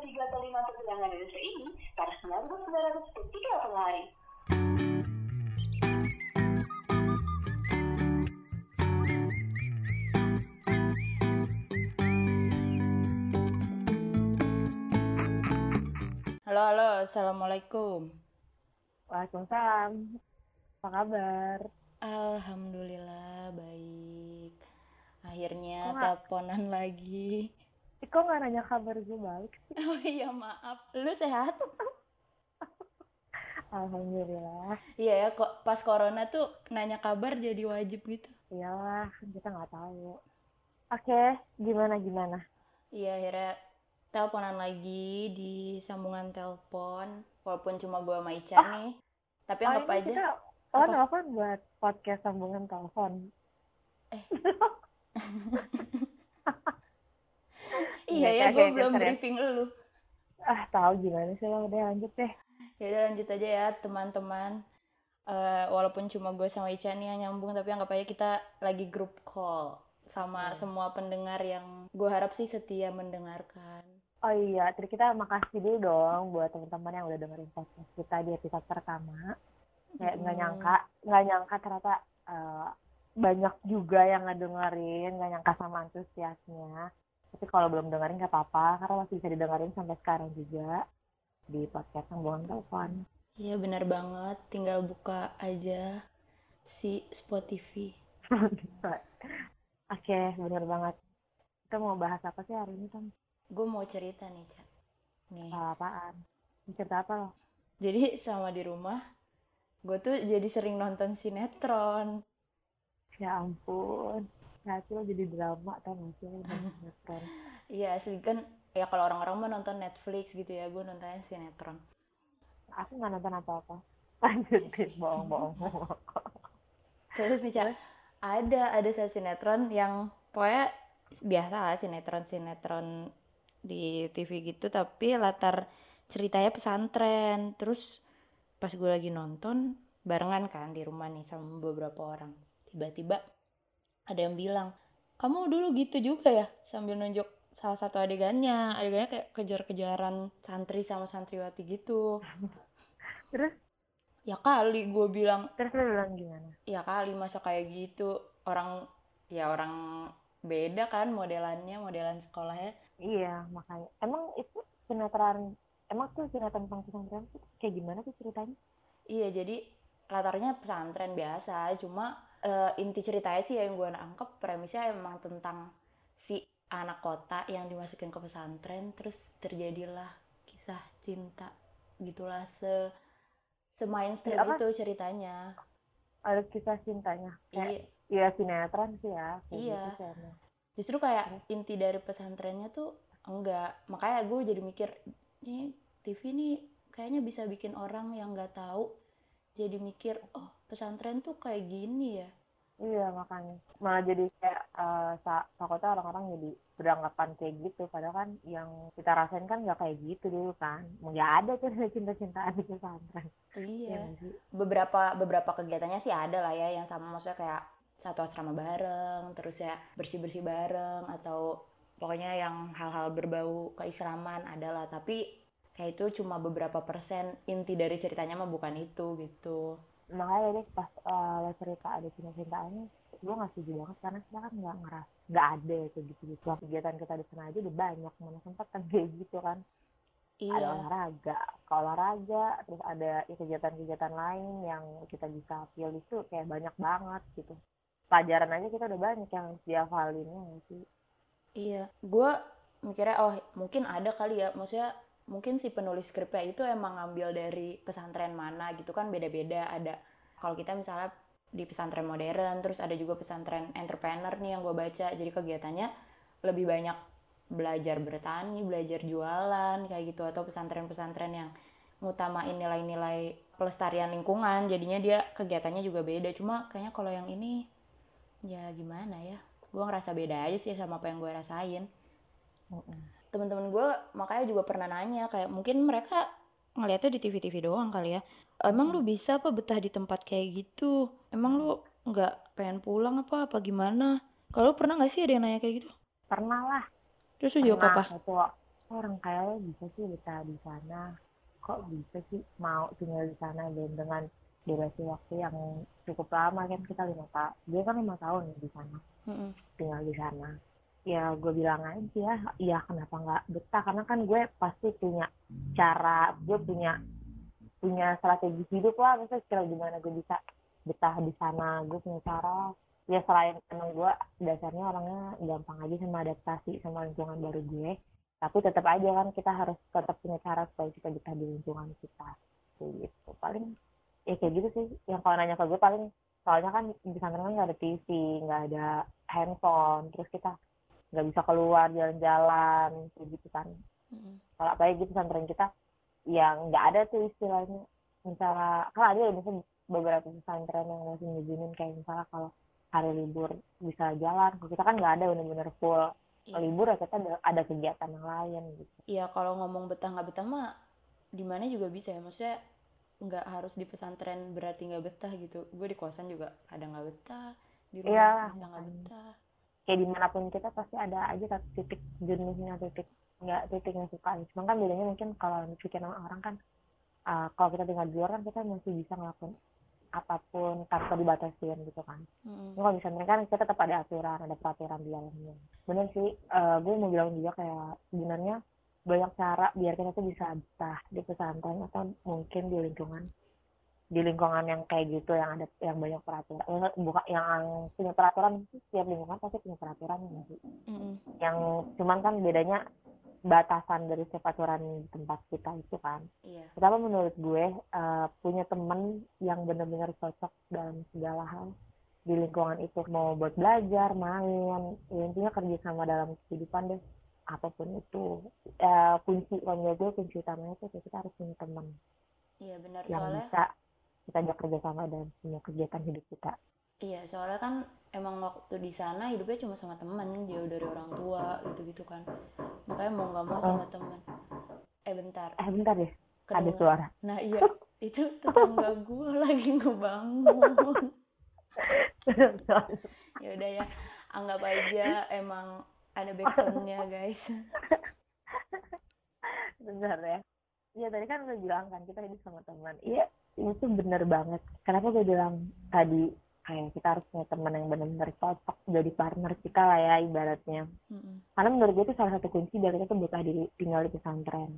tiga kali untuk bilangan Indonesia ini pada 1903 per hari. Halo, halo, assalamualaikum. Waalaikumsalam. Apa kabar? Alhamdulillah baik. Akhirnya teleponan lagi. Eh, kok nggak nanya kabar gue baik? sih? Oh iya maaf, lu sehat? Alhamdulillah. Iya ya, kok pas corona tuh nanya kabar jadi wajib gitu. Iyalah, kita nggak tahu. Oke, gimana gimana? Iya akhirnya teleponan lagi di sambungan telepon, walaupun cuma gua sama Ica nih. Tapi anggap ini aja. kita oh nelfon buat podcast sambungan telepon. Iya ya, gue belum serius. briefing lu. Ah, tahu gimana sih lo? Udah lanjut deh. Ya udah lanjut aja ya teman-teman. Eh, walaupun cuma gue sama Ica nih yang nyambung, tapi anggap aja kita lagi grup call sama Hmm. semua pendengar yang gue harap sih setia mendengarkan. Oh iya, tadi kita makasih dulu dong buat teman-teman yang udah dengerin podcast kita di episode pertama. Kayak nggak Hmm. nyangka, nggak nyangka ternyata eh, banyak juga yang ngedengerin, nggak nyangka sama antusiasnya. Tapi kalau belum dengerin nggak apa-apa, karena masih bisa didengerin sampai sekarang juga di podcast sambungan telepon. Iya benar banget, tinggal buka aja si Spotify. Oke, bener banget. Kita mau bahas apa sih hari ini, Tom? Gue mau cerita nih, Ca. Nih, apaan? Cerita apa lo? jadi sama di rumah, gue tuh jadi sering nonton sinetron. Ya ampun. Hati lo jadi drama, tau gak sih? Lo nonton sinetron. Iya, asli kan ya kalau orang-orang mah nonton Netflix gitu ya, gue nontonnya sinetron. Aku nggak nonton apa-apa. Lanjutin, bohong-bohong. Terus nih, Ca, ada ada saya sinetron yang pokoknya biasa lah sinetron-sinetron di TV gitu, tapi latar ceritanya pesantren. Terus pas gue lagi nonton barengan kan di rumah nih sama beberapa orang. Tiba-tiba ada yang bilang, kamu dulu gitu juga ya? Sambil nunjuk salah satu adegannya. Adegannya kayak kejar-kejaran santri sama santriwati gitu. Terus, Ya kali gue bilang, terus lo bilang gimana? ya kali masa kayak gitu orang ya orang beda kan modelannya modelan sekolahnya Iya, makanya. Emang itu sinetron, emang tuh sinetron tentang pesantren kayak gimana sih ceritanya? iya jadi latarnya pesantren biasa cuma eh, inti ceritanya sih yang gue nangkep premisnya emang tentang si anak kota yang dimasukin ke pesantren terus terjadilah kisah cinta gitulah se se mainstream Apa? itu ceritanya Ada kisah cintanya. Kayak, iya iya sinetron sih ya. Kayak Iya. gitu justru kayak inti dari pesantrennya tuh enggak makanya gue jadi mikir nih TV nih kayaknya bisa bikin orang yang nggak tahu jadi mikir oh pesantren tuh kayak gini ya. Iya makanya. Malah jadi kayak sa- takutnya orang-orang jadi beranggapan kayak gitu. Padahal kan yang kita rasain kan nggak kayak gitu dulu kan. Nggak ada tuh cinta-cintaan di pesantren. Iya. Sih? beberapa beberapa kegiatannya sih ada lah ya yang sama maksudnya kayak satu asrama bareng terus ya bersih bersih bareng atau pokoknya yang hal-hal berbau keislaman ada lah. Tapi kayak itu cuma beberapa persen inti dari ceritanya mah bukan itu gitu. Makanya deh pas lo cerita ada cinta-cintaannya gue nggak setuju banget karena kita kan nggak ngeras nggak ada kayak gitu-gitu. Kegiatan kita di sana aja udah banyak mana sempat kan kayak gitu kan. Ada iya olahraga ke olahraga terus ada ya, kegiatan-kegiatan lain yang kita bisa feel itu kayak banyak banget gitu. Pelajaran aja kita udah banyak yang dihafalin ya sih? Iya, gue mikirnya oh mungkin ada kali ya, maksudnya mungkin si penulis skripnya itu emang ngambil dari pesantren mana gitu kan beda-beda. Ada. Kalau kita misalnya di pesantren modern, terus ada juga pesantren entrepreneur nih yang gue baca, jadi kegiatannya lebih banyak belajar bertani, belajar jualan kayak gitu. Atau pesantren-pesantren yang ngutamain nilai-nilai pelestarian lingkungan, jadinya dia kegiatannya juga beda. Cuma kayaknya kalau yang ini ya gimana ya, gue ngerasa beda aja sih sama apa yang gue rasain teman-teman gue makanya juga pernah nanya kayak mungkin mereka ngeliatnya di TV-TV doang kali ya. Emang lu bisa apa betah di tempat kayak gitu? Emang lu nggak pengen pulang apa apa gimana? Kalau pernah nggak sih ada yang nanya kayak gitu? Pernah lah. Terus lu jawab apa? satu kok orang kaya bisa sih betah di sana. Kok bisa sih mau tinggal di sana dan dengan durasi waktu yang cukup lama? Kan kita lima tahun dia kan lima tahun di sana. Tinggal di sana ya gue bilang aja ya kenapa nggak betah? Karena kan gue pasti punya cara gue punya punya strategi hidup lah maksudnya kira gimana gue bisa betah di sana gue punya cara. Ya selain emang gue dasarnya orangnya gampang aja sama adaptasi sama lingkungan baru gue tapi tetap aja kan kita harus tetap punya cara supaya kita betah di lingkungan kita. Gitu. Paling ya kayak gitu sih. Yang kalau nanya ke gue paling soalnya kan di pesantren kan nggak ada TV nggak ada handphone terus kita nggak bisa keluar jalan-jalan kayak gitu kan. Mm-mm. kalau apalagi gitu pesantren kita yang nggak ada tuh istilahnya. Misalnya kan ada ya misalnya beberapa pesantren yang masih ngizinin kayak misalnya kalau hari libur bisa jalan. Kalau kita kan nggak ada bener-bener full Iya. libur ya kita ada, ada kegiatan yang lain gitu. Iya kalau ngomong betah nggak betah mah di mana juga bisa ya. Maksudnya nggak harus di pesantren berarti nggak betah gitu. Gue di kosan juga kadang nggak betah di rumah Iya, bisa nggak betah kayak di mana pun kita pasti ada aja satu titik jenuhnya titik nggak titik yang suka cuma kan bedanya mungkin kalau pikiran orang kan uh, kalau kita tinggal di luar kan kita masih bisa ngelakuin apa pun tanpa dibatasin gitu kan. Ini kalau misalnya kan kita tetap ada aturan, ada peraturan di dalamnya. Bener sih, eh, gue mau bilang juga kayak sebenarnya banyak cara biar kita tuh bisa betah di pesantren atau mungkin di lingkungan di lingkungan yang kayak gitu yang ada yang banyak peraturan. Eh, bukan yang punya peraturan setiap lingkungan pasti punya peraturan ya Mm-mm. yang cuman kan bedanya batasan dari setiap aturan di tempat kita itu kan. Iya. Menurut gue eh, punya temen yang benar-benar cocok dalam segala hal di lingkungan itu. Mau buat belajar, main, ya, intinya kerja sama dalam kehidupan deh apa pun itu. Eh, kunci kalau gue kunci utamanya itu kita harus punya teman iya benar yang soalnya bisa kita ajak kerja sama dalam semua kegiatan hidup kita. iya soalnya kan emang waktu di sana hidupnya cuma sama temen jauh dari orang tua gitu gitu kan. Makanya mau nggak mau sama temen. Eh bentar. Eh bentar deh, ada kedengar- suara. nah iya. Itu tetangga gue lagi ngebangun. Ya udah ya anggap aja emang ada backsoundnya guys. Bener ya. Iya tadi kan udah bilang kan kita hidup sama teman. Iya itu bener banget. Kenapa gue bilang tadi kayak kita harus punya teman yang benar-benar cocok jadi partner kita lah ya ibaratnya. Mm-mm. Karena menurut gue itu salah satu kunci biar kita tuh betah di, tinggal di pesantren.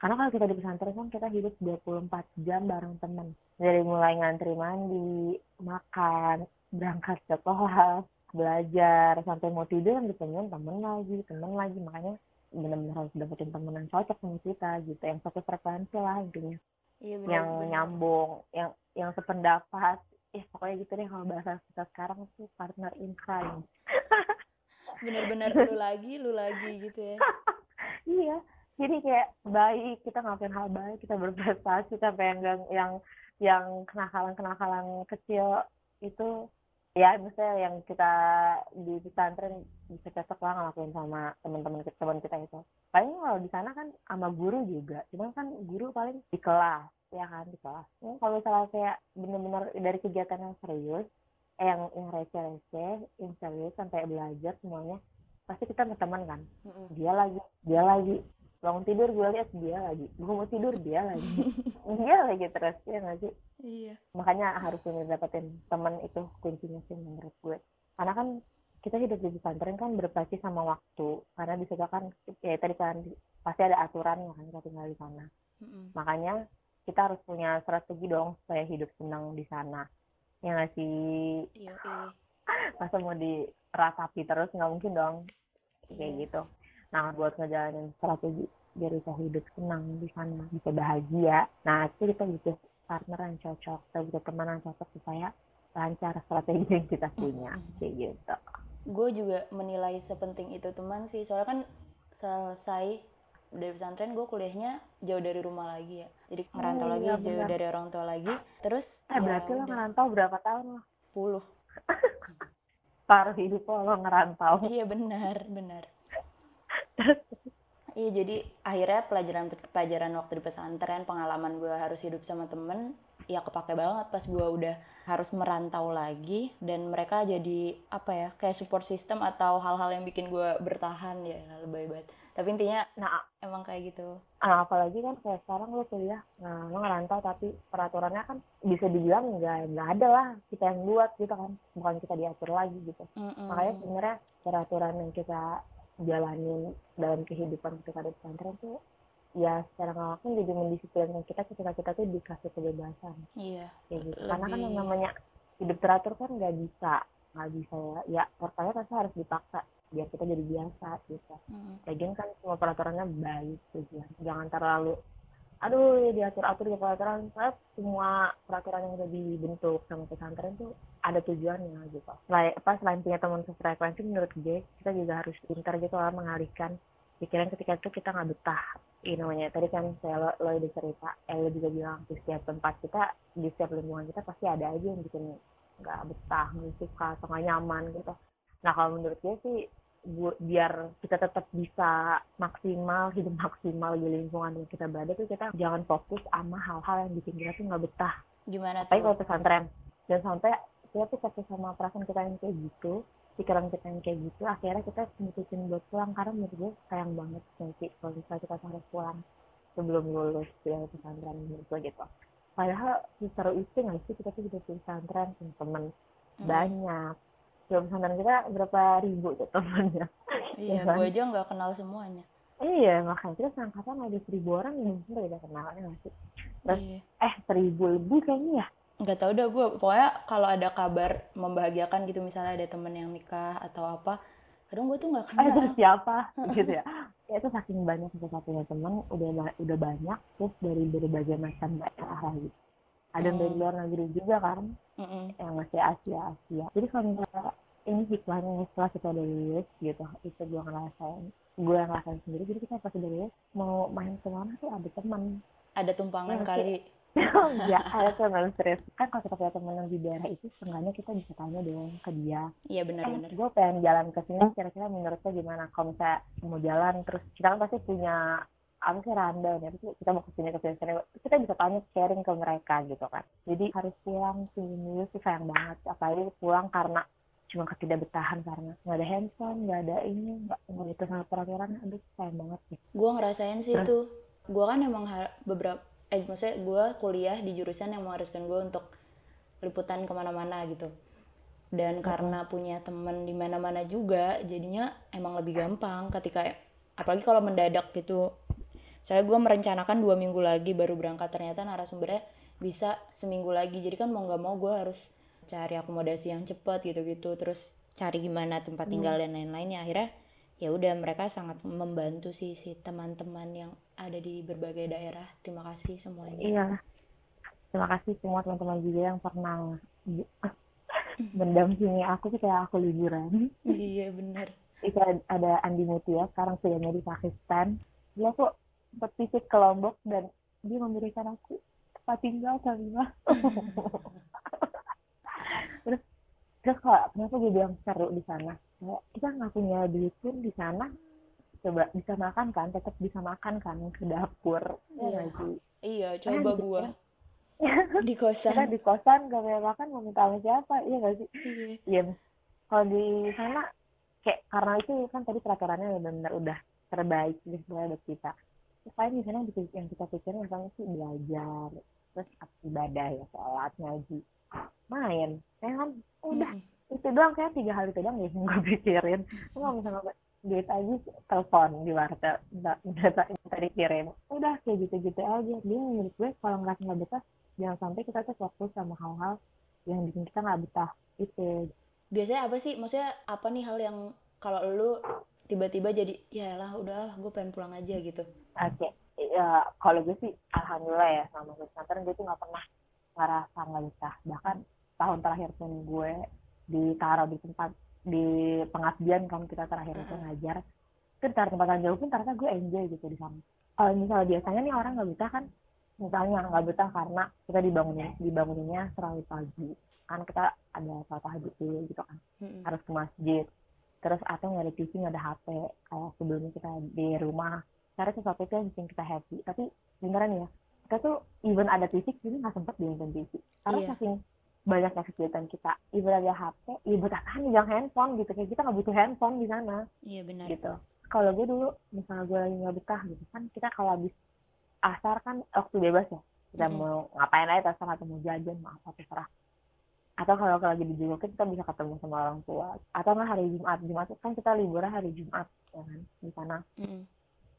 Karena kalau kita di pesantren kan kita hidup 24 jam bareng teman. Dari mulai ngantri mandi, makan, berangkat ke kelas, belajar, sampai mau tidur kan ditemuin temen lagi, temen lagi. Makanya benar-benar harus dapetin temen yang cocok sama kita gitu. Yang satu frekuensi lah intinya. Iya benar Yang nyambung, yang yang sependapat. Ya pokoknya gitu deh kalau bahasa kita sekarang tuh partner in crime. bener-bener lu lagi lu lagi gitu ya iya jadi kayak baik kita ngelakuin hal baik kita berprestasi sampai yang yang yang, yang kenakalan kenakalan kecil itu ya misalnya yang kita di pesantren bisa cocok lah ngelakuin sama teman-teman kita teman kita itu paling kalau di sana kan sama guru juga. Cuma kan guru paling di kelas ya kan di kelas. Ya, kalau misalnya kayak bener-bener dari kegiatan yang serius eh, yang yang receh-receh yang serius sampai belajar semuanya pasti kita berteman kan. Dia lagi dia lagi bangun tidur gue lihat dia lagi. Gue mau tidur dia lagi. Dia lagi terus ya nggak sih? Iya. Makanya harus bener dapetin teman itu kuncinya sih menurut gue. Karena kan kita hidup di pesantren kan berbasis sama waktu. Karena di situ kan ya tadi kan pasti ada aturannya kan kita tinggal di sana. Mm-mm. makanya kita harus punya strategi dong supaya hidup senang di sana. Ya nggak sih? Iya iya masa mau diratapi terus nggak mungkin dong. Kayak Iya. gitu nah buat ngejalanin strategi biar bisa hidup senang di sana bisa bahagia. Nah itu kita butuh partner yang cocok kita butuh teman yang cocok supaya lancar strategi yang kita punya. Kayak gitu. Gue juga menilai sepenting itu teman sih soalnya kan selesai dari pesantren gue kuliahnya jauh dari rumah lagi ya. Jadi ngerantau Oh, lagi iya, jauh dari orang tua lagi. Terus eh berarti lo ngerantau berapa tahun? Lo 10 paruh hidup lo ngerantau. Iya benar benar iya jadi akhirnya pelajaran pelajaran waktu di pesantren pengalaman gue harus hidup sama temen ya kepake banget pas gue udah harus merantau lagi dan mereka jadi apa ya kayak support system atau hal-hal yang bikin gue bertahan ya lebih banget tapi intinya nah emang kayak gitu Nah, apalagi kan kayak sekarang lo kuliah, nah lo ngerantau tapi peraturannya kan bisa dibilang nggak nggak ada lah kita yang buat gitu kan, bukan kita diatur lagi gitu. Mm-mm. Makanya sebenarnya peraturan yang kita jalanin dalam kehidupan ketika di pesantren tuh ya secara nggak langsung jadi mendisiplinkan kita ketika kita tuh dikasih kebebasan iya gitu. Karena kan yang namanya hidup teratur kan nggak bisa nggak bisa ya, ya pertama pasti harus dipaksa biar kita jadi biasa gitu. Mm. Lagian kan semua peraturannya baik tujuan. Jangan terlalu aduh diatur-atur di peraturan. Saya semua peraturan yang udah dibentuk sama pesantren tuh ada tujuannya gitu. Selain apa selain punya teman sefrekuensi menurut gue kita juga harus pintar gitu lah mengalihkan pikiran ketika itu kita nggak betah ini namanya tadi kan saya lo, lo udah cerita eh lo juga bilang di setiap tempat kita di setiap lingkungan kita pasti ada aja yang bikin nggak betah nggak suka atau nggak nyaman gitu nah kalau menurut gue sih biar kita tetap bisa maksimal hidup maksimal di lingkungan yang kita berada tuh kita jangan fokus sama hal-hal yang bikin kita tuh nggak betah. Gimana tapi kalau pesantren. Dan sampai kita tuh fokus sama perasaan kita yang kayak gitu pikiran kita yang kayak gitu akhirnya kita mutusin buat pulang. Karena menurut gue sayang banget nanti kalau misalnya kita harus pulang sebelum lulus dari pesantren menurut gue gitu. Padahal seru itu nggak sih kita tuh udah pesantren punya temen Mm. banyak Sebelum pesantren kita berapa ribu tuh temennya? Iya kan? gue aja nggak kenal semuanya. Iya makanya kita seangkatan ada seribu orang yang mungkin udah kenalnya nggak sih? Terus- iya. eh seribu lebih kayaknya ya? Nggak tahu dah gue pokoknya kalau ada kabar membahagiakan gitu misalnya ada temen yang nikah atau apa kadang gue tuh nggak eh itu kenal siapa? Gitu ya. Ya itu saking banyak kita punya teman udah udah banyak terus dari berbagai macam daerah lagi. Ada yang dari Hmm. luar negeri juga kan Mm-mm. yang masih Asia Asia jadi kalau misalnya ini hikmahnya setelah kita udah lulus gitu itu gue ngerasain gue yang ngerasain sendiri. Jadi kita pas udah lulus mau main ke mana tuh ada teman. Ada tumpangan Iya, kali. ya ada teman serius. Kan kalau kita punya teman yang di daerah itu seenggaknya kita bisa tanya dong ke dia. Iya eh benar-benar gue pengen jalan ke sini kira-kira menurutnya gimana? Kalau misalnya mau jalan terus kita kan pasti punya apa sih rundown ya Terus kita mau ke sini ke sini ke sini. kita bisa tanya sharing ke mereka gitu kan. Jadi harus pulang sih dulu sih sayang banget. Apalagi pulang karena cuma ketidakbetahan karena nggak ada handphone nggak ada ini nggak nggak itu sama peraturan aduh sayang banget sih. Gue ngerasain sih Terus? tuh gue kan emang beberapa eh maksudnya gue kuliah di jurusan yang mengharuskan gue untuk liputan ke mana-mana gitu. Dan karena punya temen di mana-mana juga jadinya emang lebih gampang ketika apalagi kalau mendadak gitu saya gue merencanakan dua minggu lagi baru berangkat. Ternyata narasumbernya bisa seminggu lagi. Jadi kan mau nggak mau gue harus cari akomodasi yang cepat gitu-gitu. Terus cari gimana tempat tinggal dan lain-lainnya. Akhirnya ya udah mereka sangat membantu sih si teman-teman yang ada di berbagai daerah. Terima kasih semuanya. Iya. Terima kasih semua teman-teman juga yang pernah mendampingi aku ketika aku liburan. Iya bener itu ad- ada Andi Mutia sekarang sedang di Pakistan. Dia kok sempat visit ke Lombok dan dia memberikan aku tempat tinggal Salimah terus terus kok kenapa gue bilang seru di sana? Kayak kita nggak punya duit pun di sana coba bisa makan kan tetap bisa makan kan ke dapur. Ya Iya. iya Kan coba gitu gua. Di kita kosan di kosan gak punya makan mau minta sama siapa? Iya nggak sih? Iya. Iya, kalau di sana kayak karena itu kan tadi peraturannya benar-benar udah terbaik sebenarnya buat kita. Paling di sana yang kita- yang kita pikirin misalnya sih belajar, terus ibadah ya sholat ngaji, main, ya kan udah Mm-mm. itu doang kayak tiga hal itu doang ya yang gue pikirin. Kalau misalnya duit aja telepon di warteg, minta minta minta dikirim, udah kayak gitu-gitu aja. Dia menurut gue kalau nggak nggak betah, jangan sampai kita tuh fokus sama hal-hal yang bikin kita nggak betah itu biasanya apa sih maksudnya apa nih hal yang kalau lu tiba-tiba jadi ya lah udah gue pengen pulang aja gitu Oke, ya kalau gue sih alhamdulillah ya sama pesantren gue tuh nggak pernah ngerasa nggak betah. Bahkan tahun terakhir pun gue ditaruh di tempat di pengabdian kan kita terakhir itu ngajar. Itu taruh tempat yang jauh pun ternyata gue enjoy gitu di sana. Kalau misalnya biasanya nih orang nggak betah kan, misalnya nggak betah karena kita dibangunin dibanguninnya terlalu pagi. Kan kita ada sholat tahajud dulu gitu kan harus ke masjid terus atau nggak ada TV nggak ada HP kayak sebelumnya kita di rumah karena sesuatu itu yang bikin kita happy. Tapi beneran ya kita tuh even ada TV jadi nggak sempet di nonton TV karena Iya. saking banyaknya kegiatan kita even ada HP ya buat apaan megang handphone gitu kayak kita nggak butuh handphone di sana. Iya benar. Gitu. Kalau gue dulu misalnya gue lagi nggak betah gitu kan kita kalau habis asar kan waktu bebas ya. Kita Mhm. mau ngapain aja terserah atau mau jajan mau apa terserah atau kalau lagi di Jumat kita bisa ketemu sama orang tua. Atau nggak hari Jumat Jumat kan kita liburan hari Jumat ya kan di sana. Mm-mm.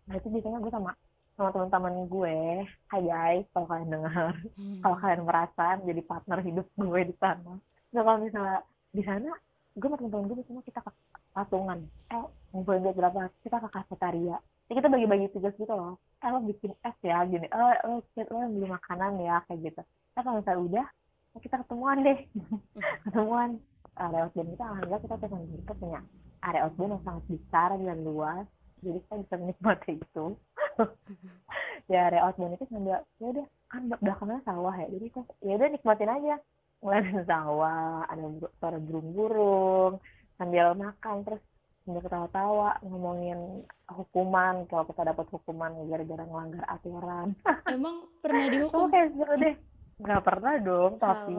nah itu biasanya gue sama sama teman-teman gue. Hai guys kalau kalian dengar Hmm. kalau kalian merasa jadi partner hidup gue di sana. Nah kalau misalnya di sana gue sama teman-teman gue biasanya kita ke patungan. Eh ngumpulin duit berapa? Kita ke kafetaria. Jadi kita bagi-bagi tugas gitu loh. Eh lo bikin es ya gini. Eh lo, lo yang beli makanan ya kayak gitu. Eh kalau misalnya udah ya kita ketemuan deh. Ketemuan. Area outbound kita alhamdulillah kita punya kita punya area outbound yang sangat besar dan luas. Jadi kita bisa menikmati itu. Di area outbound itu sambil ya udah kan bel- belakangnya sawah ya. Jadi kita ya udah nikmatin aja. Ngeliatin sawah ada suara burung-burung sambil makan terus sambil ketawa-tawa ngomongin hukuman kalau kita dapat hukuman gara-gara melanggar aturan. Emang pernah dihukum? kayak seru deh. Nggak pernah dong, tapi.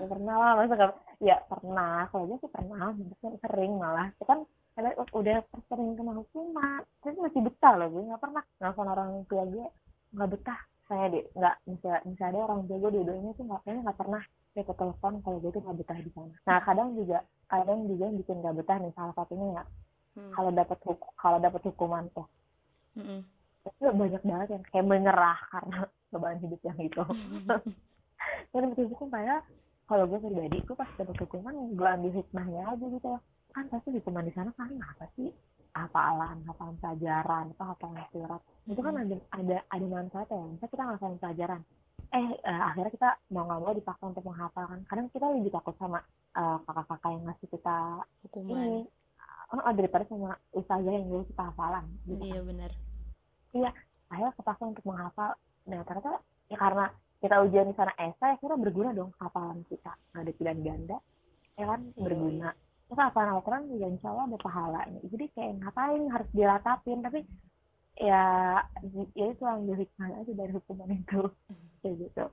ya pernah lah, masa nggak? Ya pernah, kalau gue sih pernah, Maksudnya sering malah. Itu kan karena udah sering kena hukuman, tapi masih betah loh gue nggak pernah nelfon orang tua gue nggak betah. Saya deh, nggak bisa bisa ada orang tua gue dua-duanya tuh nggak kayaknya nggak pernah dia ke telepon kalau gue tuh nggak betah di sana. Nah kadang juga kadang juga yang bikin nggak betah nih salah satunya ya Hmm. kalau dapat kalau dapat hukuman tuh Mm-mm. itu banyak banget yang kayak menyerah karena beban hidup yang itu dan betul hukum padahal kalau gue pribadi gue pas dapat hukuman gue ambil hikmahnya aja gitu loh. kan pasti hukuman di sana kan apa sih? Hafalan hafalan pelajaran atau hafalan surat. Itu kan ada ada ada manfaatnya ya. Misalnya kita ngafalin pelajaran. Eh eh, akhirnya kita mau nggak mau dipaksa untuk menghafalkan kadang kita lebih takut sama eh, kakak-kakak yang ngasih kita Hukuman. ini oh, daripada sama ustazah yang dulu kita hafalan gitu Iya benar. akhirnya kepaksa untuk menghafal nah ternyata ya karena kita ujian di sana esai akhirnya berguna dong hafalan kita. Nggak ada pilihan ganda ya kan Iya, berguna. terus hafalan Al-Quran juga insya Allah ada pahalanya. Jadi kayak ngapain harus diratapin tapi ya ya itu ambil hikmah aja dari hukuman itu. Kayak gitu.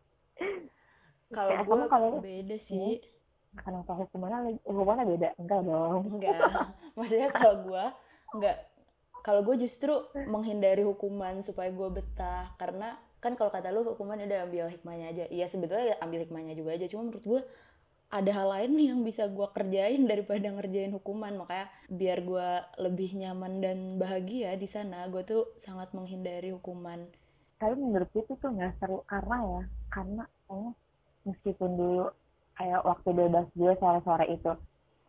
Kalau Ya, gue kamu kalau- beda sih. kenapa hukumannya hukumannya beda. Enggak dong. Enggak. Maksudnya kalau gue enggak kalau gue justru menghindari hukuman supaya gue betah karena kan kalau kata lu hukuman udah ambil hikmahnya aja. Iya sebetulnya ya ambil hikmahnya juga aja. Cuma menurut gue ada hal lain nih yang bisa gue kerjain daripada ngerjain hukuman makanya biar gue lebih nyaman dan bahagia di sana gue tuh sangat menghindari hukuman tapi menurut itu tuh nggak seru karena ya karena kayaknya meskipun dulu kayak waktu bebas gue sore-sore itu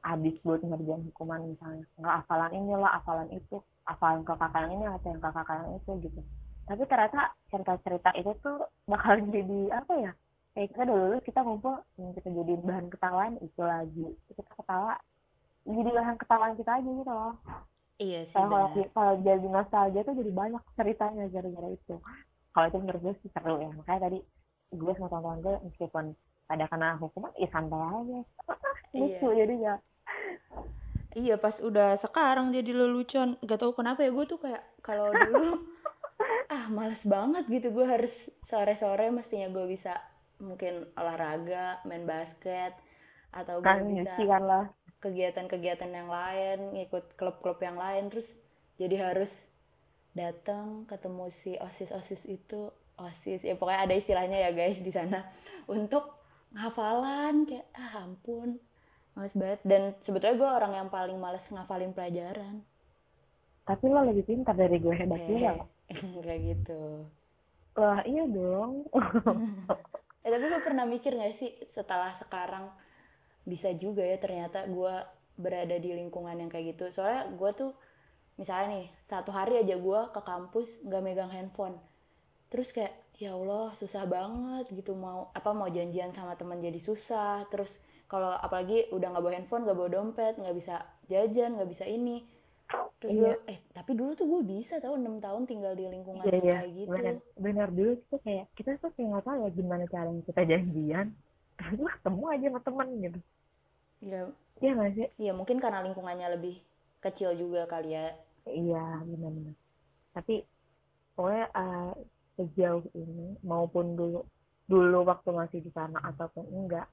habis buat ngerjain hukuman misalnya. Nggak hafalan inilah hafalan itu hafalan ke kakak yang ini atau yang ke kakak yang itu gitu. Tapi ternyata cerita-cerita itu tuh bakal jadi apa ya kayak kita dulu kita ngumpul yang kita jadi bahan ketawaan itu lagi. Kita ketawa jadi bahan ketawaan kita aja gitu loh. Iya sih kalau kalau jadi nostalgia tuh jadi banyak ceritanya gara-gara itu. Kalau itu menurut gue sih seru ya. Makanya tadi gue sama teman-teman gue meskipun ada kena hukuman ya santai aja. Lucu jadi ya Iya pas udah sekarang jadi lelucon. Gak tau kenapa ya gue tuh kayak kalau dulu ah males banget gitu. Gue harus sore-sore mestinya gue bisa mungkin olahraga main basket atau gue kan bisa nyuci kan kegiatan-kegiatan yang lain ngikut klub-klub yang lain. Terus jadi harus datang ketemu si osis-osis itu. Osis ya pokoknya ada istilahnya ya guys di sana. Untuk hafalan kayak ah ampun males banget. Dan sebetulnya gue orang yang paling males ngafalin pelajaran. Tapi lo lebih pintar dari gue hebat juga. Lo kayak gitu. Wah iya dong. Eh tapi gue pernah mikir gak sih setelah sekarang bisa juga ya ternyata gue berada di lingkungan yang kayak gitu? Soalnya gue tuh misalnya nih satu hari aja gue ke kampus nggak megang handphone. Terus kayak ya Allah susah banget gitu mau apa mau janjian sama teman jadi susah. Terus kalau apalagi udah nggak bawa handphone nggak bawa dompet nggak bisa jajan nggak bisa ini. Terus Iya. gue eh tapi dulu tuh gue bisa tau enam tahun tinggal di lingkungan iya iya. kayak gitu. Benar benar dulu tuh kayak kita tuh kayak nggak tahu ya gimana caranya kita janjian. Terus ketemu aja sama temen gitu. Ya iya nggak sih? Iya mungkin karena lingkungannya lebih kecil juga kali ya. Iya, benar-benar. Tapi pokoknya eh, sejauh ini maupun dulu dulu waktu masih di sana ataupun enggak,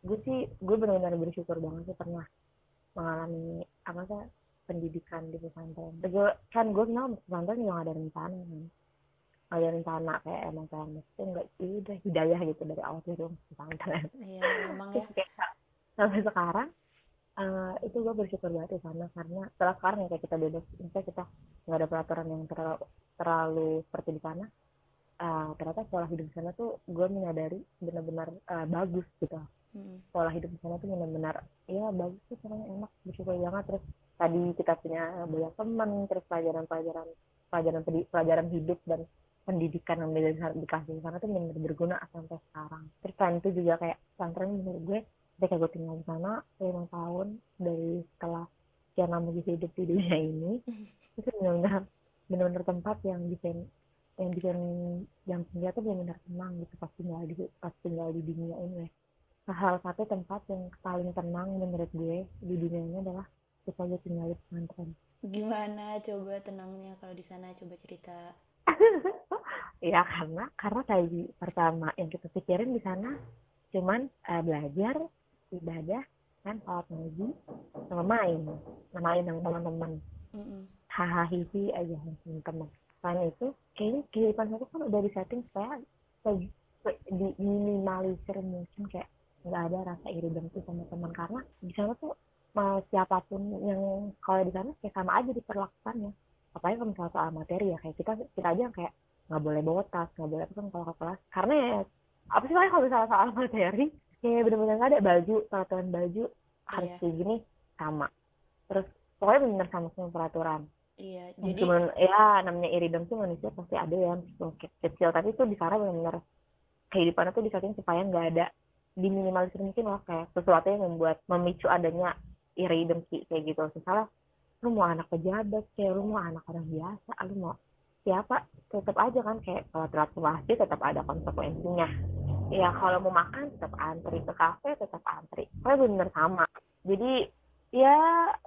gue sih gue benar-benar bersyukur banget sih pernah mengalami apa sih pendidikan di pesantren. Gue kan gue kenal pesantren yang ada rencana kan. Ada rencana kayak emang kayak mesti enggak sih udah hidayah gitu dari awal dari pesantren. Iya memang ya. sampai sekarang eh, itu gue bersyukur banget di sana karena setelah sekarang ya kayak kita bebas misalnya kita nggak ada peraturan yang terlalu terlalu seperti di sana eh, ternyata pola hidup di sana tuh gue menyadari benar-benar eh, bagus gitu. Mm. pola hidup di sana tuh benar-benar ya bagus sih caranya enak bersyukur banget. Terus tadi kita punya banyak teman terus pelajaran-pelajaran pelajaran pelajaran hidup dan pendidikan yang di- dikasih di sana tuh benar berguna sampai sekarang. Terus selain itu juga kayak pesantren menurut gue ketika gue tinggal di sana lima tahun dari setelah sekian lama hidup di dunia ini itu benar-benar benar-benar tempat yang bikin yang bikin yang tinggal tuh benar-benar tenang gitu pas tinggal di pas tinggal di dunia ini. Salah satu tempat yang paling tenang menurut gue di dunia ini adalah kita gue tinggal di pesantren. Gimana coba tenangnya kalau di sana? Coba cerita. Ya karena karena tadi pertama yang kita pikirin di sana cuman eh, belajar ibadah kan sholat ngaji sama main. Sama main sama teman-teman. Mm-mm. hahaha hihi aja sama teman selain itu kayaknya kehidupan saya kan udah disetting supaya di- minimalisir mungkin kayak nggak ada rasa iri dengki sama teman. Karena di sana tuh mau siapa pun yang kalau di sana kayak sama aja diperlakukannya. Apalagi kalau misalnya soal materi ya kayak kita kita aja yang kayak nggak boleh bawa tas nggak boleh apa kalau ke kelas. Karena ya apa sih kalau misalnya soal materi? Kayak bener-bener nggak ada. Baju peraturan baju harus Iya. kayak gini sama. Terus pokoknya bener sama semua peraturan iya jadi cuman ya namanya iri dengki manusia pasti ada yang mungkin kecil. Tapi itu di sana benar-benar kehidupannya tuh disating supaya nggak ada diminimalisir mungkin lah kayak sesuatu yang membuat memicu adanya iri dengki kayak gitu. Misalnya lu mau anak pejabat kayak lu mau anak orang biasa lu mau siapa tetap aja kan kayak kalau telat ke masjid tetap ada konsekuensinya. Ya kalau mau makan tetap antri ke kafe tetap antri. Pokoknya bener sama. Jadi ya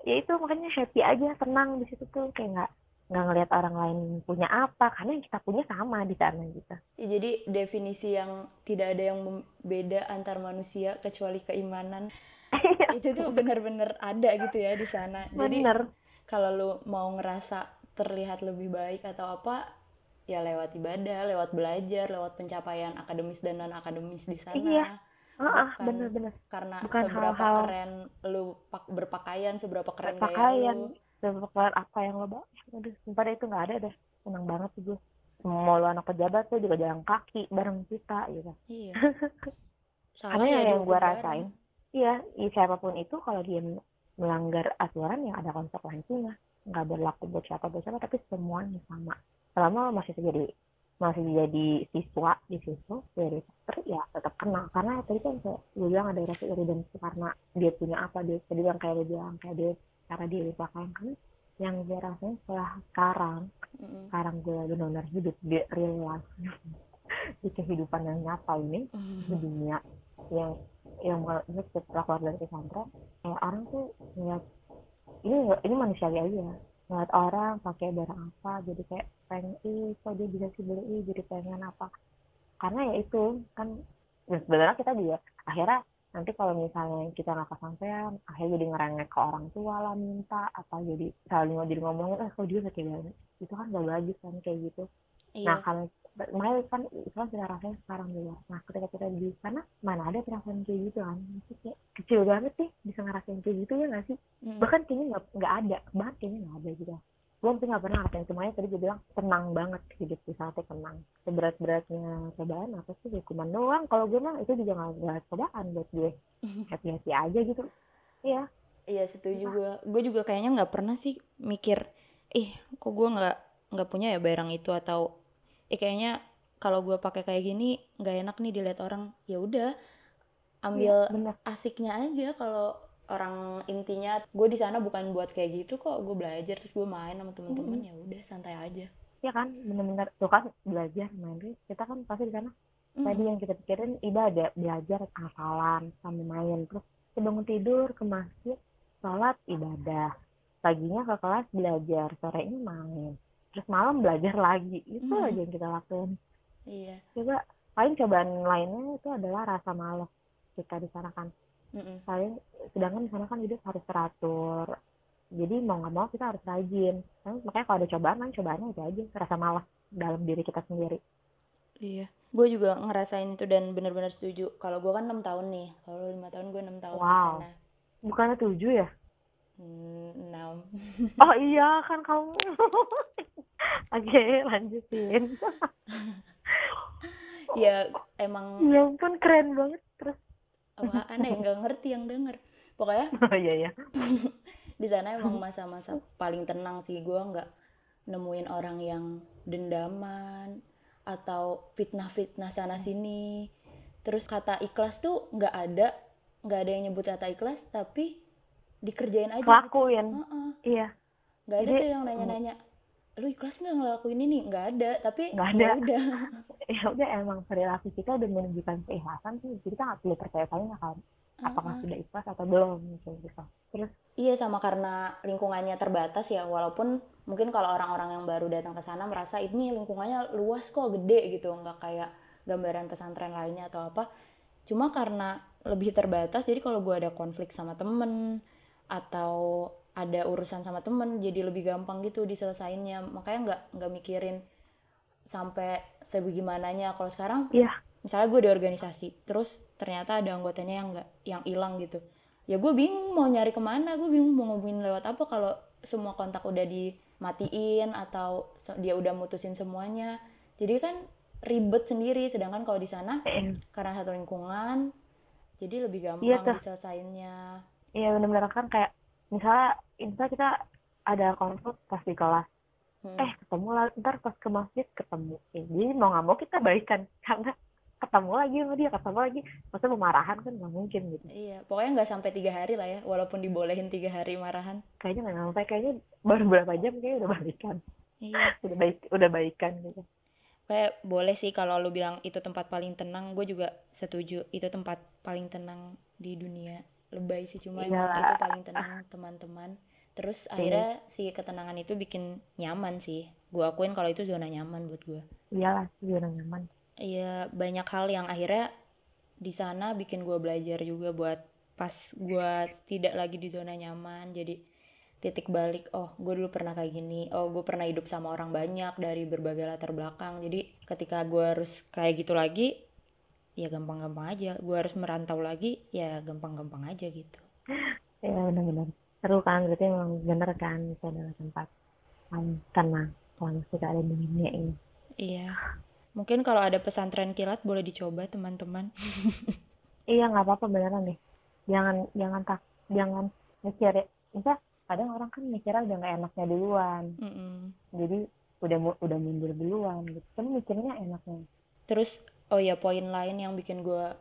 ya itu makanya happy aja tenang di situ tuh kayak nggak nggak ngelihat orang lain punya apa karena yang kita punya sama di sana gitu ya, jadi definisi yang tidak ada yang beda antar manusia kecuali keimanan itu tuh benar-benar ada gitu ya di sana jadi bener kalau lu mau ngerasa terlihat lebih baik atau apa ya lewat ibadah, lewat belajar, lewat pencapaian akademis dan non akademis di sana. Iya. Bukan- bener-bener Karena Bukan seberapa hal-hal- keren lu pak- berpakaian, seberapa keren pakaian gaya lu. seperti apa yang lo bawa aduh sumpah itu nggak ada deh. Senang banget sih gue. Mau lo anak pejabat tuh juga jalan kaki bareng kita gitu. Iya. karena ya ya yang gue rasain iya iya, siapa pun itu kalau dia melanggar aturan yang ada konsekuensinya. Nggak berlaku buat siapa buat siapa tapi semuanya sama. Selama lo masih jadi masih jadi siswa di situ jadi dokter ya tetap kena karena tadi kan kayak gue bilang ada rasa iri dan karena dia punya apa dia tadi bilang kayak dia bilang kayak dia cara dia berpakaian kan yang gue rasain setelah sekarang Mm-mm. sekarang gue benar-benar hidup di real life. Di kehidupan yang nyata ini di dunia yang yang ini setelah keluar dari pesantren kayak orang tuh ngeliat ini ini manusiawi aja ngeliat orang pakai barang apa jadi kayak pengen ih kok dia bisa sih beli? Ih jadi pengen apa? Karena ya itu kan ya sebenarnya kita juga akhirnya nanti kalau misalnya kita nggak kesampaian akhirnya jadi ngerengek ke orang tua lah minta apa jadi saling jadi ngomongin eh kok dia pakai barang? Itu kan gak bagus kan kayak gitu. Nah, Iya. Makanya kan kan kita rasain sekarang juga. Nah, ketika kita di sana, mana ada perasaan kayak gitu kan? Itu kayak kecil banget sih bisa ngerasain kayak gitu ya nggak sih? Mm-mm. Bahkan kayaknya nggak nggak ada, bahkan kayaknya nggak ada juga. Gue sih nggak pernah ngerasain semuanya. Tadi gue bilang tenang banget hidup di sana tuh tenang. Seberat-beratnya cobaan apa sih? Hukuman doang. Kalau gue mah itu juga nggak cobaan buat gue. Happy-happy aja gitu. Iya. Iya setuju gue. Gue juga kayaknya nggak pernah sih mikir, ih kok gue nggak nggak punya ya barang itu atau, eh kayaknya kalau gue pakai kayak gini nggak enak nih dilihat orang. Ya udah, ambil bener. asiknya aja. Kalau orang intinya gue di sana bukan buat kayak gitu kok gue belajar terus gue main sama temen-temen. Ya udah santai aja. Iya kan, bener-bener. Tuh kan belajar main kita kan pasti di sana. Mm. tadi yang kita pikirin ibadah belajar hafalan sambil main. Terus bangun tidur ke masjid sholat ibadah. Paginya ke kelas belajar. Sorenya main terus malam belajar lagi. Itu Hmm. aja yang kita lakuin. Iya. Coba paling cobaan lainnya itu adalah rasa malas kita di sana kan. Paling sedangkan di sana kan hidup harus teratur. Jadi mau nggak mau kita harus rajin. Kan makanya kalau ada cobaan kan cobaannya itu aja rasa malas dalam diri kita sendiri. Iya, gue juga ngerasain itu dan bener-bener setuju. Kalau gue kan enam tahun nih, kalau lima tahun gue enam tahun di Wow. sana. bukannya tujuh ya? Hmm, Enam. oh iya kan kamu oke lanjutin. Ya emang ya ampun keren banget terus. Apaan ya? Nggak ngerti yang denger. Pokoknya oh iya iya. di sana emang masa-masa paling tenang sih. Gue nggak nemuin orang yang dendaman atau fitnah-fitnah sana sini. Terus kata ikhlas tuh nggak ada nggak ada yang nyebut kata ikhlas tapi dikerjain aja gitu. Lakuin Heeh. iya. Nggak ada Jadi, tuh yang nanya-nanya lu ikhlas nggak ngelakuin ini? Nggak ada tapi Nggak ya ada. udah. Ya udah emang perilaku kita udah menunjukkan keikhlasan sih. Jadi kita nggak perlu percaya kalian kan apakah Heeh. sudah ikhlas atau belum gitu. Gitu terus Iya sama karena lingkungannya terbatas ya walaupun mungkin kalau orang-orang yang baru datang ke sana merasa ini lingkungannya luas kok gede gitu. Nggak kayak gambaran pesantren lainnya atau apa. Cuma karena lebih terbatas jadi kalau gue ada konflik sama temen atau ada urusan sama temen jadi lebih gampang gitu diselesainnya. Makanya nggak nggak mikirin sampai sebegimananya kalau sekarang Iya. misalnya gue di organisasi terus ternyata ada anggotanya yang nggak yang hilang gitu. Ya gue bingung mau nyari ke mana gue bingung mau ngomongin lewat apa kalau semua kontak udah dimatiin atau dia udah mutusin semuanya. Jadi kan ribet sendiri sedangkan kalau di sana eh, karena satu lingkungan jadi lebih gampang Iya, tuh. diselesainnya. Iya benar-benar kan kayak misalnya misalnya kita ada konflik pas di kelas. Hmm. eh ketemu lah ntar pas ke masjid ketemu. Eh, jadi mau nggak mau kita baikan. Karena ketemu lagi sama dia ketemu lagi. Maksudnya pemarahan kan nggak mungkin gitu. Iya pokoknya nggak sampai tiga hari lah ya walaupun dibolehin tiga hari marahan. Kayaknya nggak sampai kayaknya baru berapa jam kayaknya udah balikan iya. Udah baik udah baikan gitu. Kayak boleh sih kalau lu bilang itu tempat paling tenang gue juga setuju. Itu tempat paling tenang di dunia lebay sih cuma emang itu paling tenang teman-teman. Terus akhirnya si ketenangan itu bikin nyaman sih. Gue akuin kalau itu zona nyaman buat gue iyalah zona nyaman. Iya banyak hal yang akhirnya di sana bikin gue belajar juga buat pas gue tidak lagi di zona nyaman. Jadi titik balik oh gue dulu pernah kayak gini. Oh gue pernah hidup sama orang banyak dari berbagai latar belakang. Jadi ketika gue harus kayak gitu lagi ya gampang-gampang aja. Gue harus merantau lagi ya gampang-gampang aja gitu. Ya benar-benar. Seru kan berarti emang bener kan itu adalah tempat paling tenang selama kita ada di dunia ini. Iya. Mungkin kalau ada pesantren kilat boleh dicoba teman-teman. Iya nggak apa-apa beneran deh. Jangan jangan tak jangan mikir misal kadang orang kan mikirnya udah nggak enaknya duluan. Mm-mm. jadi udah udah mundur duluan. Gitu kan mikirnya enaknya. Terus oh ya poin lain yang bikin gue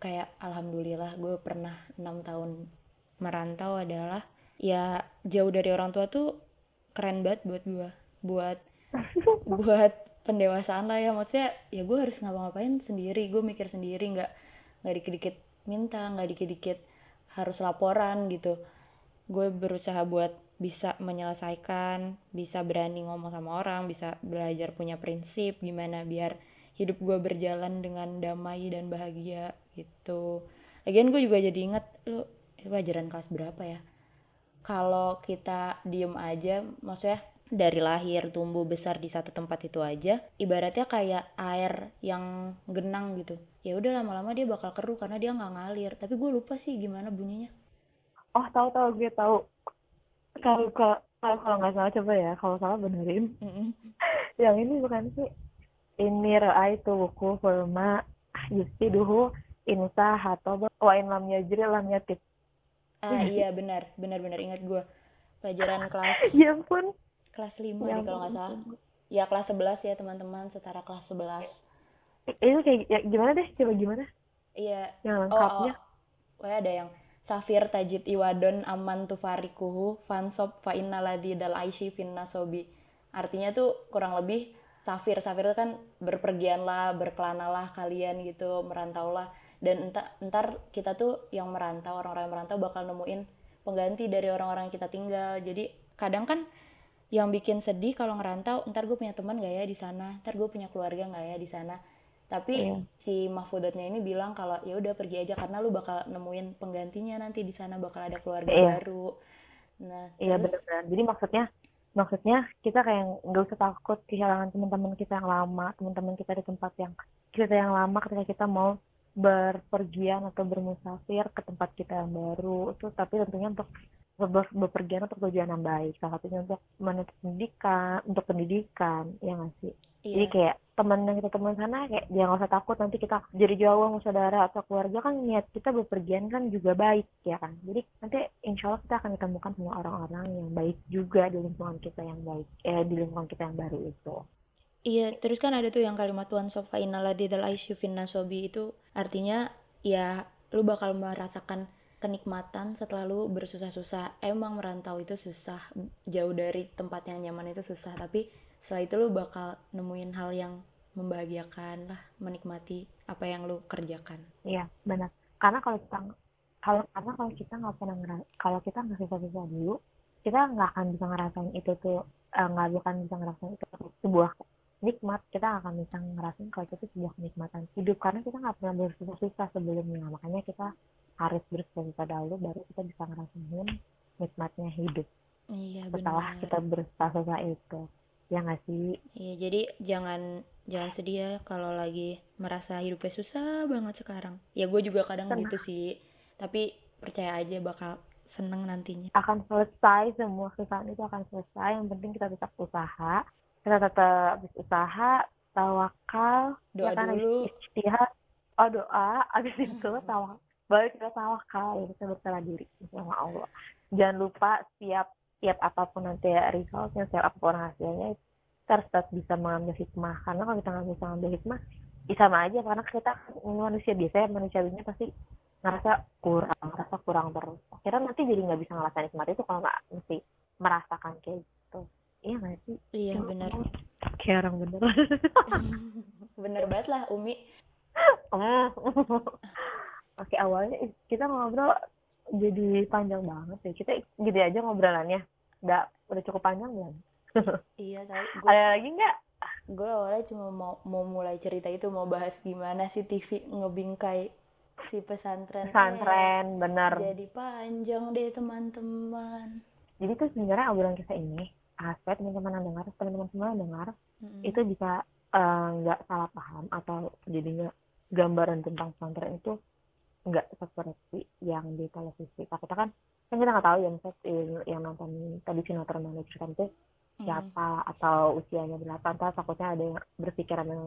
kayak alhamdulillah gue pernah enam tahun merantau adalah ya jauh dari orang tua tuh keren banget buat gue buat buat pendewasaan lah ya. Maksudnya ya gue harus ngapa-ngapain sendiri. Gue mikir sendiri nggak nggak dikit-dikit minta nggak dikit-dikit harus laporan gitu. Gue berusaha buat bisa menyelesaikan bisa berani ngomong sama orang bisa belajar punya prinsip gimana biar hidup gue berjalan dengan damai dan bahagia gitu. Lagian gue juga jadi inget lu pelajaran kelas berapa ya? Kalau kita diem aja maksudnya dari lahir tumbuh besar di satu tempat itu aja ibaratnya kayak air yang genang gitu. Ya udah lama-lama dia bakal keruh karena dia nggak ngalir. Tapi gue lupa sih gimana bunyinya. Oh tahu tahu gue tahu. Kalau kalau kalau nggak salah coba ya. Kalau salah benerin. Mm-mm. yang ini bukan sih ini ra'ai tu buku firma yusti duhu insa hatoba wa in lam yajri lam yatib. Ah iya. benar benar benar ingat gue pelajaran kelas ya ampun. kelas 5 ya nih kalau nggak salah. Ya kelas 11 ya teman-teman setara kelas 11 itu kayak ya, gimana deh? Coba gimana? Iya. Yang Oh, lengkapnya? oh. Wah, ada yang Safir tajid iwadon aman tufarikuhu fansop fa inna ladhi dal aishi fin nasobi. Artinya tuh kurang lebih Safir, Safir itu kan berpergian lah, berkelana lah kalian gitu, merantau lah. Dan entar, entar kita tuh yang merantau, orang-orang yang merantau bakal nemuin pengganti dari orang-orang yang kita tinggal. Jadi kadang kan yang bikin sedih kalau ngerantau, ntar gue punya teman gak ya di sana, ntar gue punya keluarga gak ya di sana. Tapi Iya. si mahfudatnya ini bilang kalau ya udah pergi aja karena lu bakal nemuin penggantinya nanti di sana bakal ada keluarga Iya. baru Nah, Iya terus benar-benar. Jadi maksudnya maksudnya kita kayak nggak usah takut kehilangan teman-teman kita yang lama, teman-teman kita di tempat yang kita yang lama ketika kita mau berpergian atau bermusafir ke tempat kita yang baru. Itu tapi tentunya untuk berpergian untuk tujuan yang baik. Salah satunya untuk menuntut pendidikan untuk pendidikan ya nggak sih? Jadi iya, kayak teman yang kita temuin sana kayak jangan nggak usah takut nanti kita jadi jauh sama saudara atau keluarga kan niat kita berpergian kan juga baik ya kan jadi nanti insya Allah kita akan ditemukan sama orang-orang yang baik juga di lingkungan kita yang baik eh di lingkungan kita yang baru itu iya. Terus kan ada tuh yang kalimat Tuhan sofa inala didal aisyu finna sobi itu artinya ya lu bakal merasakan kenikmatan setelah lu bersusah-susah. Emang merantau itu susah, jauh dari tempat yang nyaman itu susah, tapi setelah itu lu bakal nemuin hal yang membahagiakan lah, menikmati apa yang lu kerjakan. Iya, benar. Karena kalau kita kalau karena kalau kita nggak pernah kalau kita nggak susah-susah dulu, kita nggak akan bisa ngerasain itu tuh eh, nggak akan bisa ngerasain itu sebuah nikmat. Kita nggak akan bisa ngerasain kalau itu sebuah kenikmatan hidup karena kita nggak pernah bersusah-susah sebelumnya. Makanya kita harus bersusah-susah dahulu baru kita bisa ngerasain nikmatnya hidup Iya setelah benar. kita bersusah-susah itu. Ya nggak sih? Iya, jadi jangan jangan sedih ya kalau lagi merasa hidupnya susah banget sekarang. Ya gue juga kadang Tenang. gitu sih. Tapi percaya aja bakal seneng nantinya. akan selesai semua kesusahan itu akan selesai yang penting kita tetap usaha kita tetap usaha tawakal Doa ya kan dulu. istihad oh doa habis itu tawakal baru kita tawakal kita berserah diri sama Allah jangan lupa setiap setiap apa pun nanti ya resultnya setiap apa pun hasilnya kita harus tetap bisa mengambil hikmah karena kalau kita nggak bisa mengambil hikmah ya sama aja karena kita manusia biasanya manusiawinya pasti ngerasa kurang ngerasa kurang terus akhirnya nanti jadi nggak bisa ngerasain nikmat itu kalau nggak mesti merasakan kayak gitu iya nggak sih Iya Ya benar. Kayak orang bener Bener banget lah Umi. Hmm. oke awalnya kita ngobrol jadi panjang banget ya kita gitu aja ngobrolannya udah udah cukup panjang belum Iya. Gue ada lagi nggak gue awalnya cuma mau mau mulai cerita itu mau bahas gimana sih TV ngebingkai si pesantren. pesantren bener Eh, Jadi panjang deh teman-teman. jadi tuh sebenarnya obrolan kita ini aspek teman-teman yang dengar teman-teman semua yang dengar Mm-mm. itu bisa eh, nggak salah paham atau jadinya gambaran tentang pesantren itu nggak seperti yang di televisi. Takutnya kan kan kita nggak tahu ya yang- yang nonton tadi sinetron yang diceritain itu Mm-mm. siapa atau usianya berapa. Entah takutnya ada yang berpikiran yang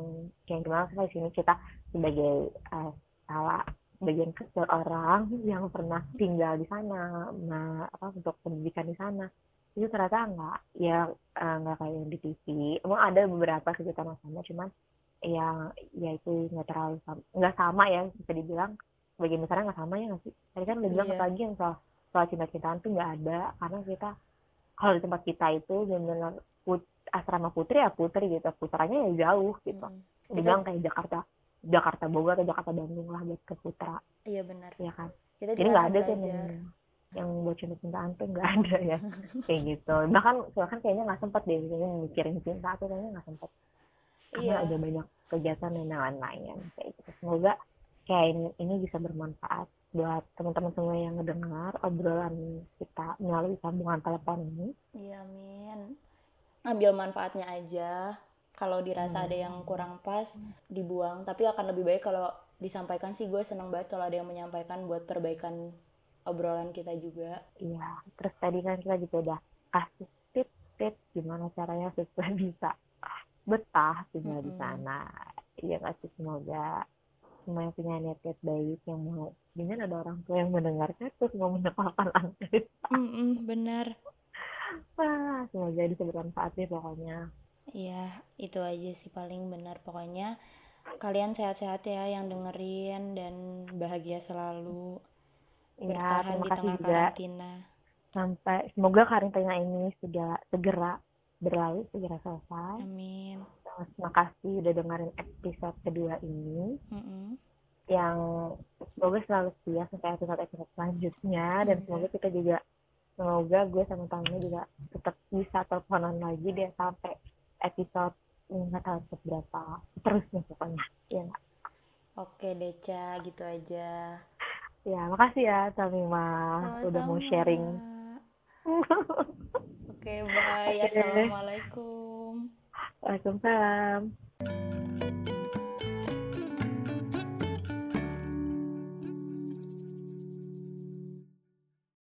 kayak gimana. Di sini kita sebagai eh, salah bagian kecil orang yang pernah tinggal di sana, nah apa untuk pendidikan di sana itu ternyata nggak ya eh, nggak kayak yang di TV. Emang ada beberapa kegiatan yang sama, cuman yang ya itu nggak terlalu sama, nggak sama ya bisa dibilang bagian besarnya nggak sama ya nggak sih? Tadi kan udah bilang Iya. pagi yang soal soal cinta-cintaan tuh nggak ada karena kita kalau di tempat kita itu benar-benar put- asrama putri ya putri gitu, putranya ya jauh gitu. Mm-mm. Dibilang kayak Jakarta Jakarta Bogor atau Jakarta Bandung lah buat ke putra Iya benar. ya kan. Kita Jadi di nggak ada tuh yang yang buat cinta-cintaan tuh nggak ada ya kayak gitu bahkan bahkan kayaknya nggak sempat deh kayaknya mikirin cinta tuh kayaknya nggak sempat karena Iya. ada banyak kegiatan dan lain-lain kayak gitu semoga kayak ini, ini bisa bermanfaat buat teman-teman semua yang ngedengar obrolan kita melalui sambungan telepon ini Iya, amin. Ambil manfaatnya aja. Kalau dirasa ada yang kurang pas, dibuang. Tapi akan lebih baik kalau disampaikan sih. Gue seneng banget kalau ada yang menyampaikan buat perbaikan obrolan kita juga. iya terus tadi kan kita juga udah kasih tips-tips gimana caranya supaya bisa betah tinggal di Mm-mm. sana iya nggak sih semoga semua yang punya niat-niat baik yang mau dengan ada orang tua yang mendengarkan terus mau menyekolahkan anak Mm-mm, benar. Wah, semoga bisa bermanfaat deh pokoknya Iya, itu aja sih paling benar. Pokoknya kalian sehat-sehat ya yang dengerin dan bahagia selalu. ya Bertahan di kasih tengah juga karantina. sampai semoga karantina ini sudah segera berlalu segera selesai Amin. Terima kasih udah dengerin episode kedua ini Mm-mm. yang semoga selalu setia sampai episode-episode selanjutnya dan Iya. semoga kita juga semoga gue sama tamunya juga tetap bisa teleponan lagi deh sampai episode nggak tahu episode berapa terusnya pokoknya ya nggak? Oke, Deca, gitu aja. ya makasih ya Tamima udah mau sharing Oke, bye. Oke. Assalamualaikum. Waalaikumsalam.